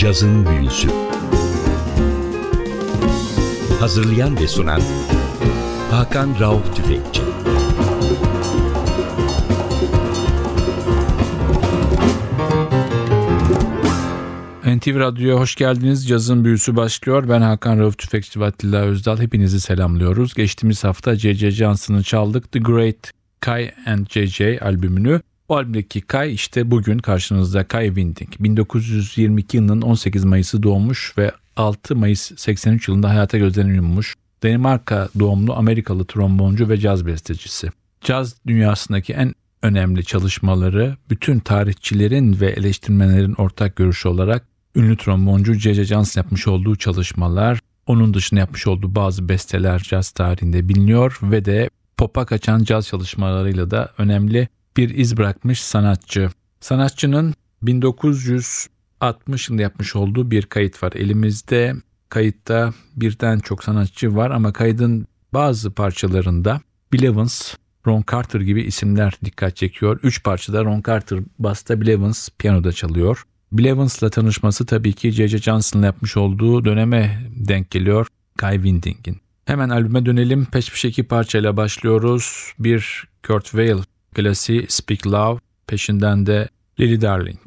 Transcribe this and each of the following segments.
Cazın Büyüsü Hazırlayan ve sunan Hakan Rauf Tüfekçi NTV Radyo'ya hoş geldiniz. Cazın büyüsü başlıyor. Ben Hakan Rauf Tüfekçi ve Atilla Özdal. Hepinizi selamlıyoruz. Geçtiğimiz hafta C.C. Johnson'ı çaldık. The Great Kai and J.J. albümünü. O albümdeki Kai işte bugün karşınızda Kai Winding. 1922 yılının 18 Mayıs'ı doğmuş ve 6 Mayıs 83 yılında hayata gözlerini yummuş. Danimarka doğumlu Amerikalı tromboncu ve caz bestecisi. Caz dünyasındaki en önemli çalışmaları bütün tarihçilerin ve eleştirmenlerin ortak görüşü olarak ünlü tromboncu C.C. Johnson yapmış olduğu çalışmalar, onun dışında yapmış olduğu bazı besteler caz tarihinde biliniyor ve de pop'a kaçan caz çalışmalarıyla da önemli bir iz bırakmış sanatçı. Sanatçının 1960 yılında yapmış olduğu bir kayıt var. Elimizde kayıtta birden çok sanatçı var ama kaydın bazı parçalarında Bill Evans, Ron Carter gibi isimler dikkat çekiyor. Üç parçada Ron Carter basta, Bill Evans piyanoda çalıyor. Bill Evans'la tanışması tabii ki J.J. Johnson'la yapmış olduğu döneme denk geliyor. Guy Winding'in. Hemen albüme dönelim. Peş peşe iki parçayla başlıyoruz. Bir Kurt Weill klasiği Speak Love, peşinden de Lily Darling.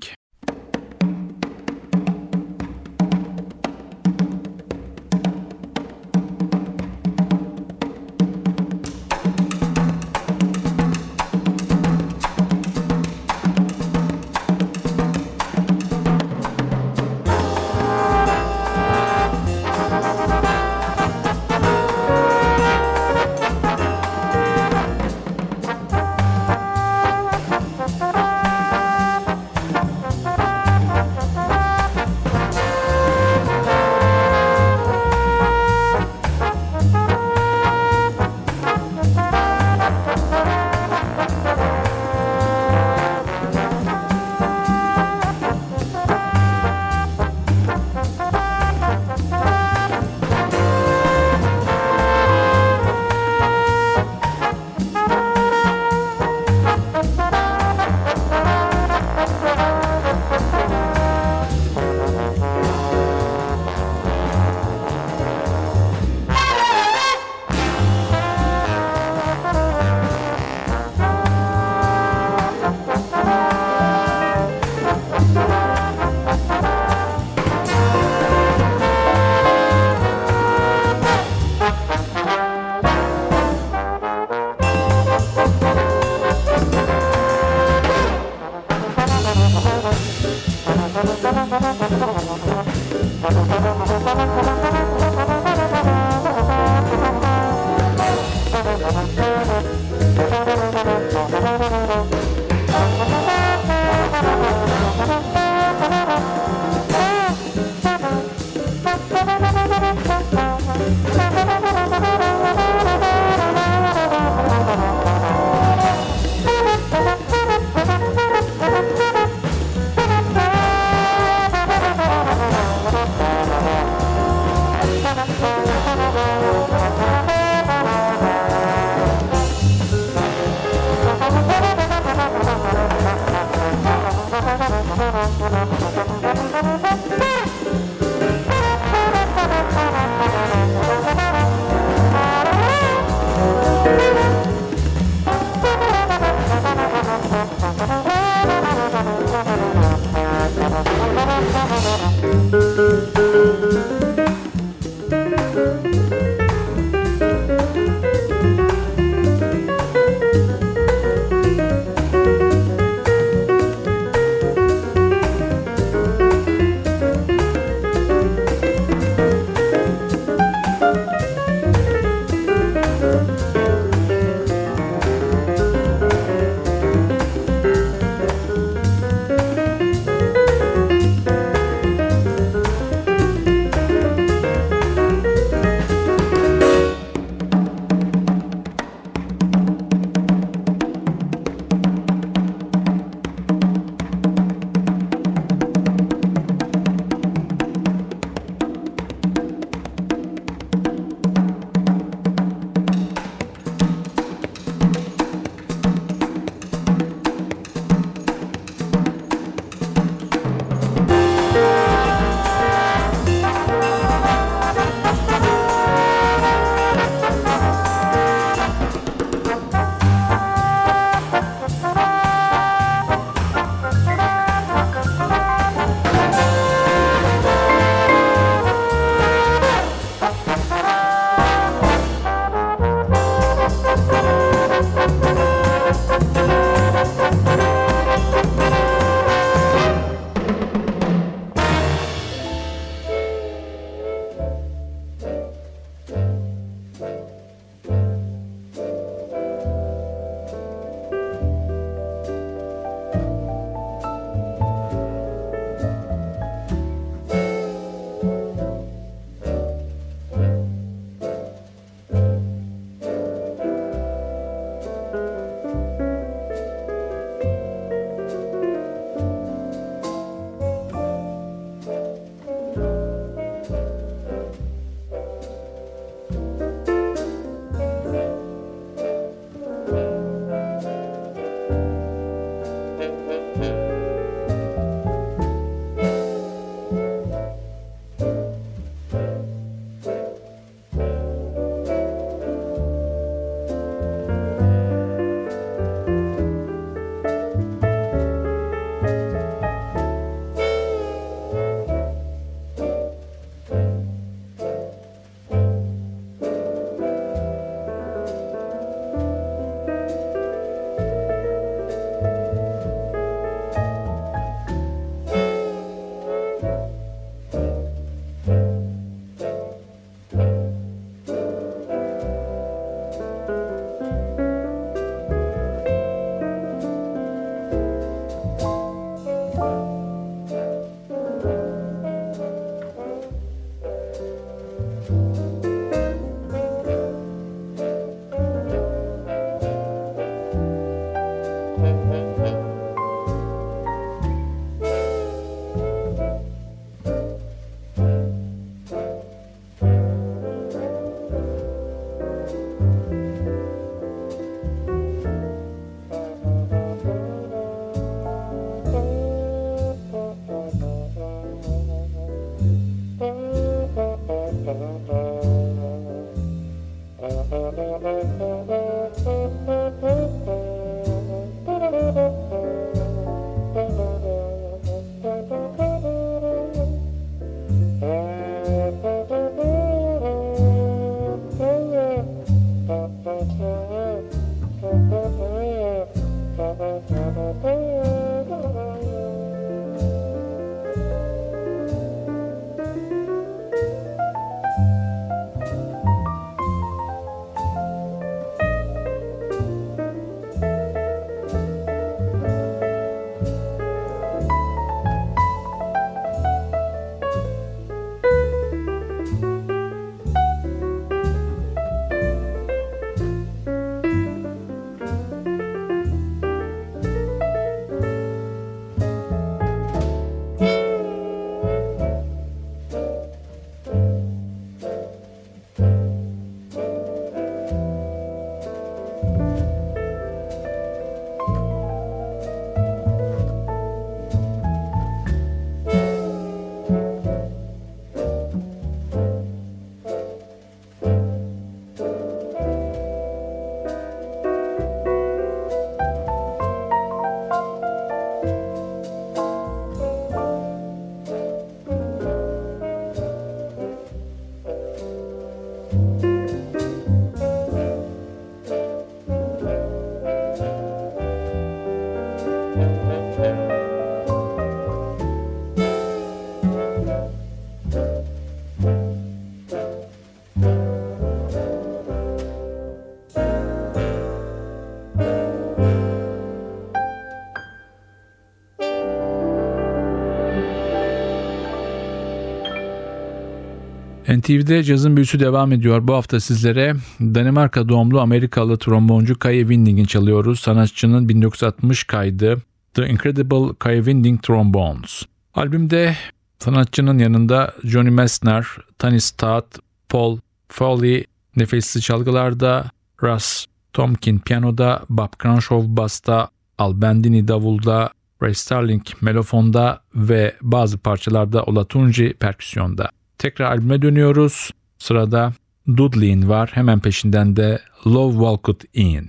NTV'de cazın büyüsü devam ediyor. Bu hafta sizlere Danimarka doğumlu Amerikalı tromboncu Kai Winding'i çalıyoruz. Sanatçının 1960 kaydı The Incredible Kai Winding Trombones. Albümde sanatçının yanında Johnny Messner, Tony Stott, Paul Foley nefesli çalgılarda, Russ Tomkin piyanoda, Bob Cranshaw basta, Al Bandini davulda, Ray Starling melofonda ve bazı parçalarda Olatunji perküsyonda. Tekrar albüme dönüyoruz. Sırada Dudley'in var. Hemen peşinden de Love Walked In.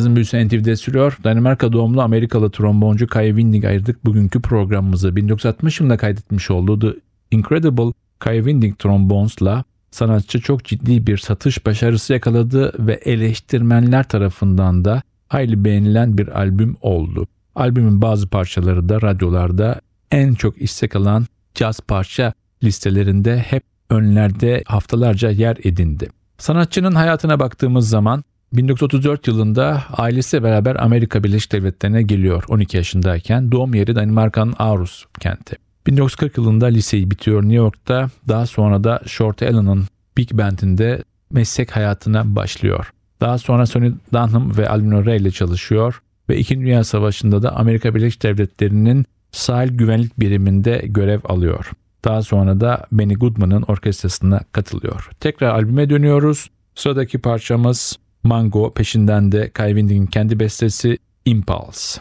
Yazın büyüsü NTV'de sürüyor. Danimarka doğumlu Amerikalı tromboncu Kai Winding ayırdık bugünkü programımızı. 1960 yılında kaydetmiş olduğu The Incredible Kai Winding Trombones'la sanatçı çok ciddi bir satış başarısı yakaladı ve eleştirmenler tarafından da hayli beğenilen bir albüm oldu. Albümün bazı parçaları da radyolarda en çok istek alan caz parça listelerinde hep önlerde haftalarca yer edindi. Sanatçının hayatına baktığımız zaman 1934 yılında ailesi beraber Amerika Birleşik Devletleri'ne geliyor 12 yaşındayken. Doğum yeri Danimarka'nın Aarhus kenti. 1940 yılında liseyi bitiyor New York'ta. Daha sonra da Short Allen'ın Big Band'inde meslek hayatına başlıyor. Daha sonra Sonny Dunham ve Alvin Ray ile çalışıyor ve İkinci Dünya Savaşı'nda da Amerika Birleşik Devletleri'nin sahil güvenlik biriminde görev alıyor. Daha sonra da Benny Goodman'ın orkestrasına katılıyor. Tekrar albüme dönüyoruz. Sıradaki parçamız Mango peşinden de Winding'in kendi bestesi Impulse.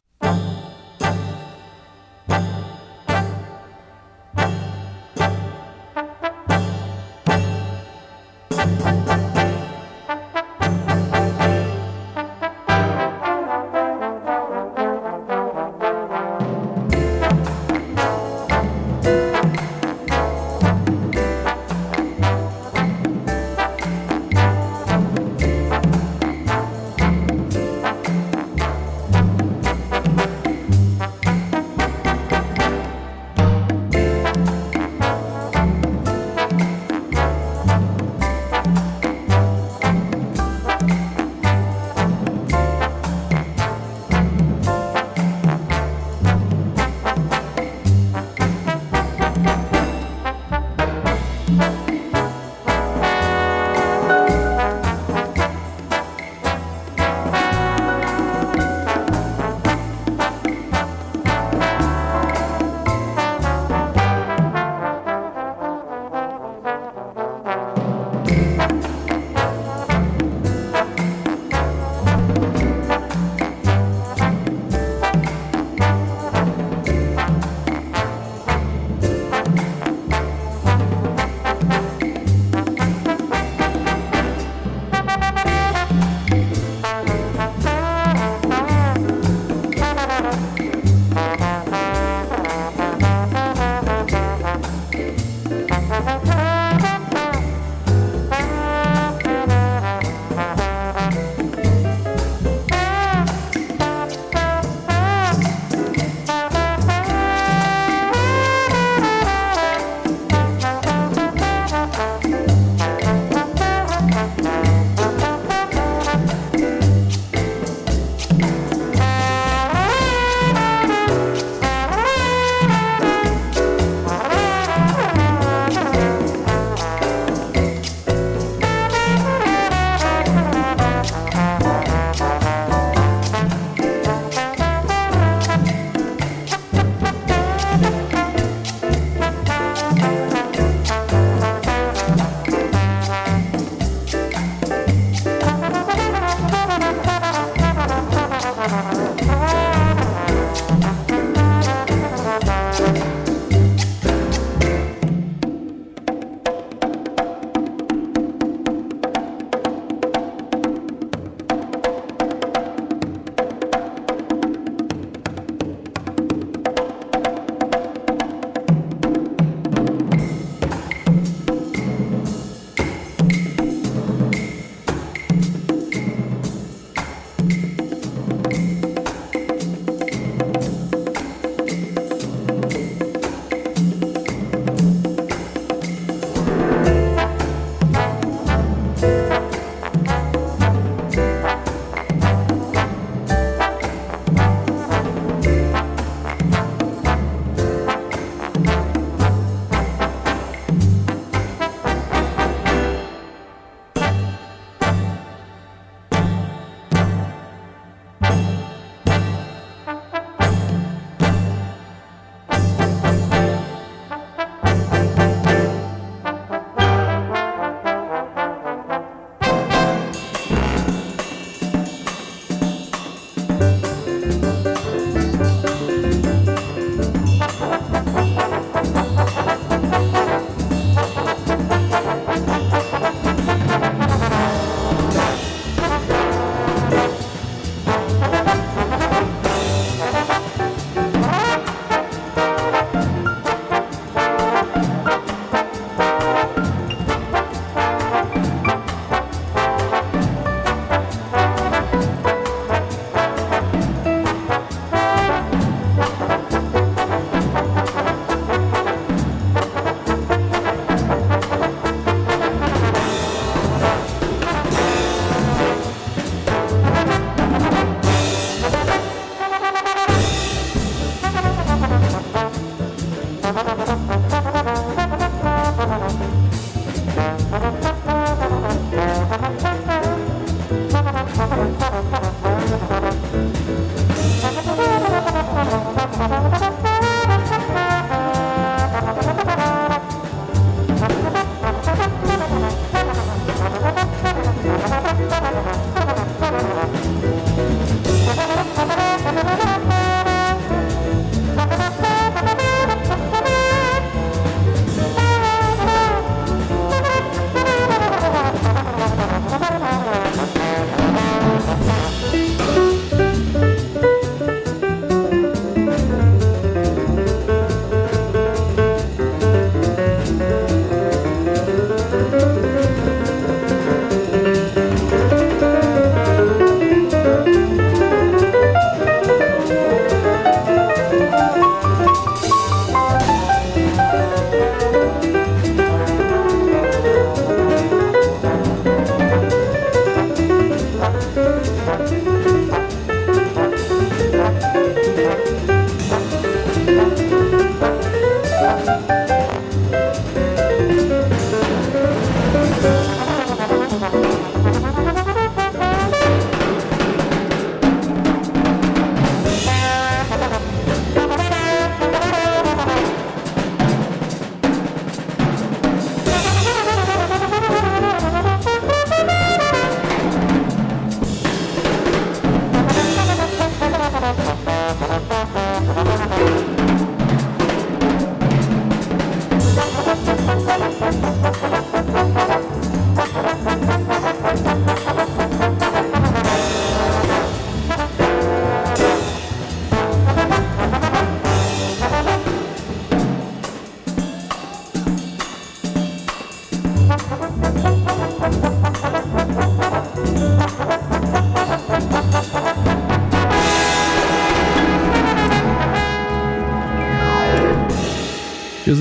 Cazın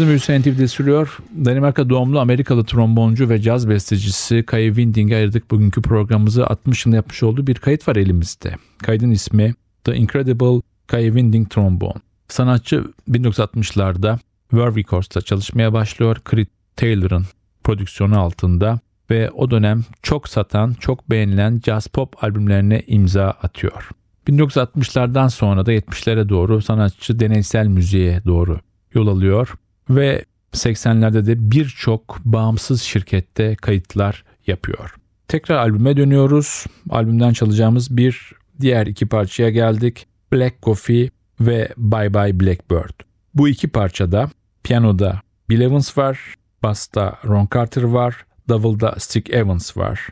büyüsü NTV'de sürüyor. Danimarka doğumlu Amerikalı tromboncu ve caz bestecisi Kai Winding'e ayırdık bugünkü programımızı 60 yılında yapmış olduğu bir kayıt var elimizde. Kaydın ismi The Incredible Kai Winding Trombone. Sanatçı 1960'larda Verve Records'ta çalışmaya başlıyor. Creed Taylor'ın prodüksiyonu altında ve o dönem çok satan, çok beğenilen jazz pop albümlerine imza atıyor. 1960'lardan sonra da 70'lere doğru sanatçı deneysel müziğe doğru yol alıyor ve 80'lerde de birçok bağımsız şirkette kayıtlar yapıyor. Tekrar albüme dönüyoruz. Albümden çalacağımız bir diğer iki parçaya geldik. Black Coffee ve Bye Bye Blackbird. Bu iki parçada piyanoda Bill Evans var, basta Ron Carter var, davulda Stick Evans var.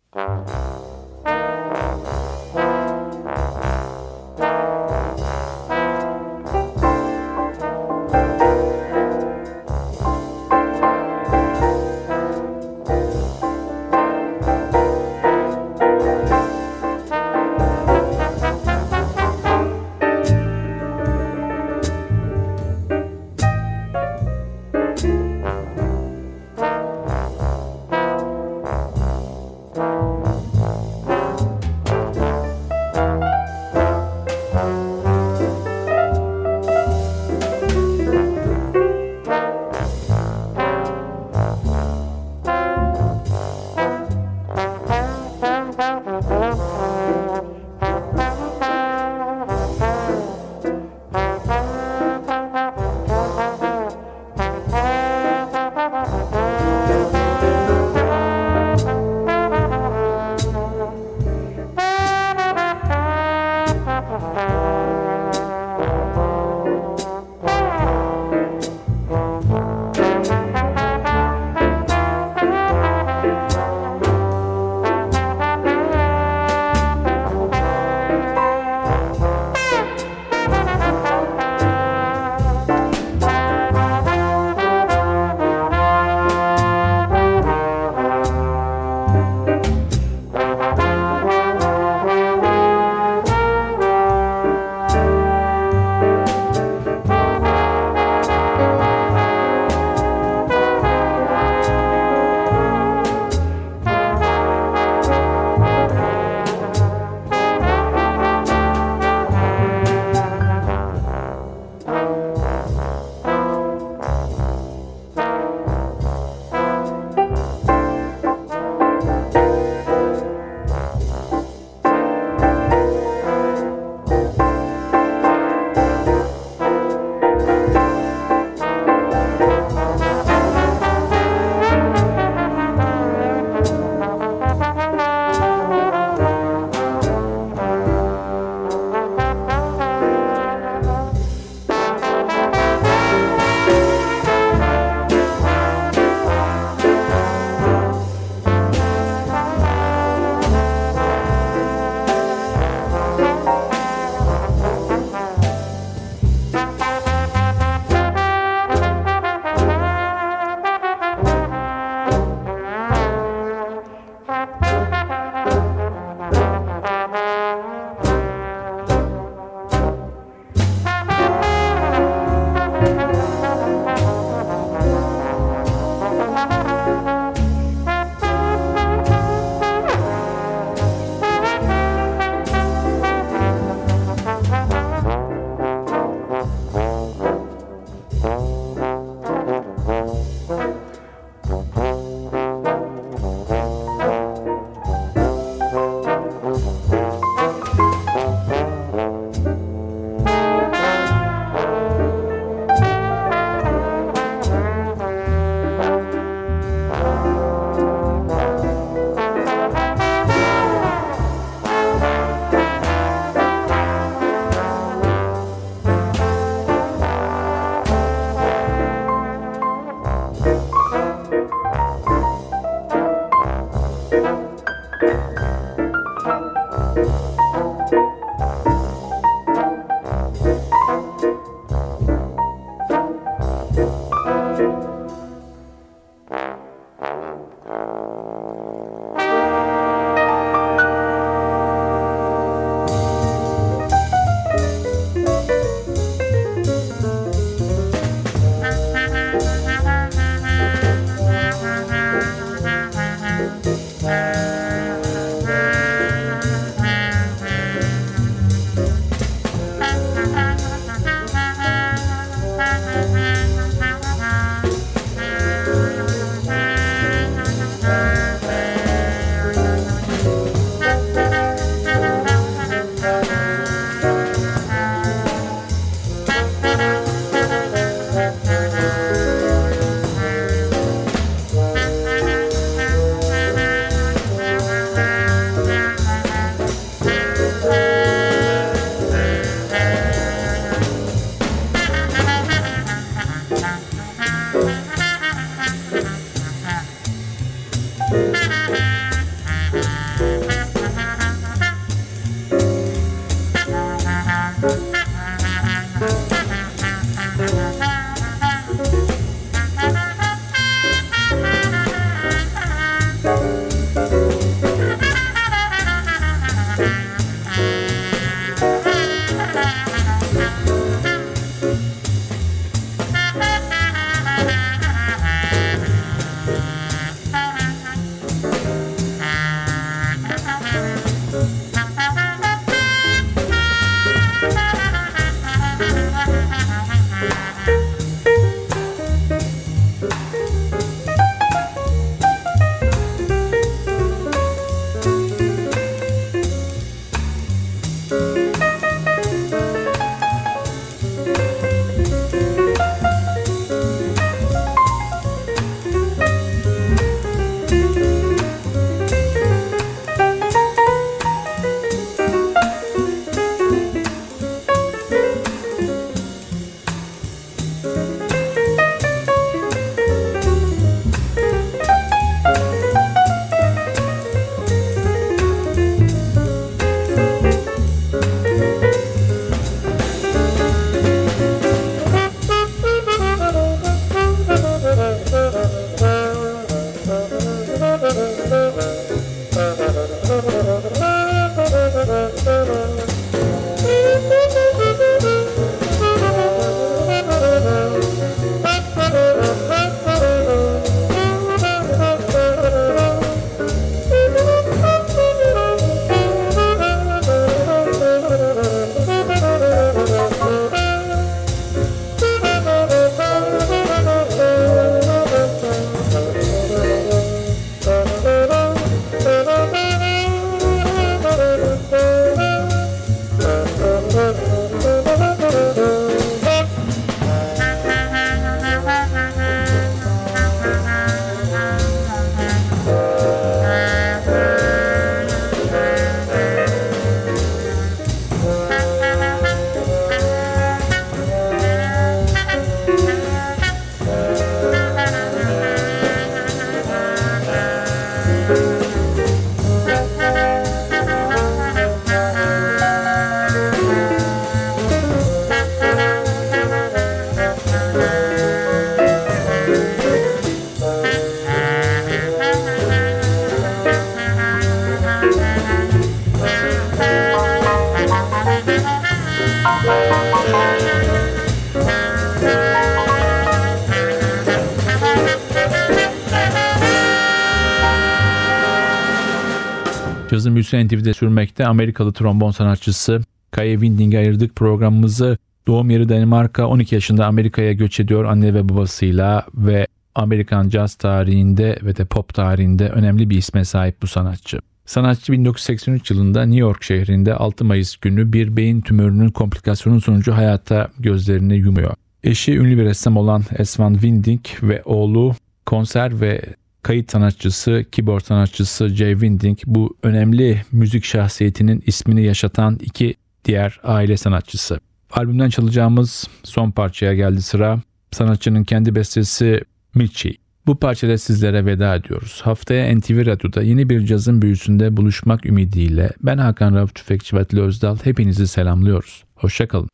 Büyüsü NTV'de sürmekte. Amerikalı trombon sanatçısı Kaya Winding'e ayırdık programımızı. Doğum yeri Danimarka 12 yaşında Amerika'ya göç ediyor anne ve babasıyla ve Amerikan caz tarihinde ve de pop tarihinde önemli bir isme sahip bu sanatçı. Sanatçı 1983 yılında New York şehrinde 6 Mayıs günü bir beyin tümörünün komplikasyonu sonucu hayata gözlerini yumuyor. Eşi ünlü bir ressam olan Esvan Winding ve oğlu konser ve kayıt sanatçısı, keyboard sanatçısı Jay Winding bu önemli müzik şahsiyetinin ismini yaşatan iki diğer aile sanatçısı. Albümden çalacağımız son parçaya geldi sıra. Sanatçının kendi bestesi Michi. Bu parçada sizlere veda ediyoruz. Haftaya NTV Radyo'da yeni bir cazın büyüsünde buluşmak ümidiyle ben Hakan Rauf Tüfekçi ve Özdal hepinizi selamlıyoruz. Hoşçakalın.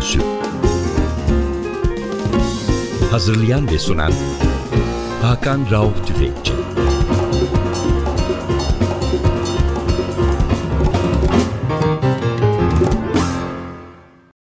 Büyüsü Hazırlayan ve sunan Hakan Rauf Tüfekçi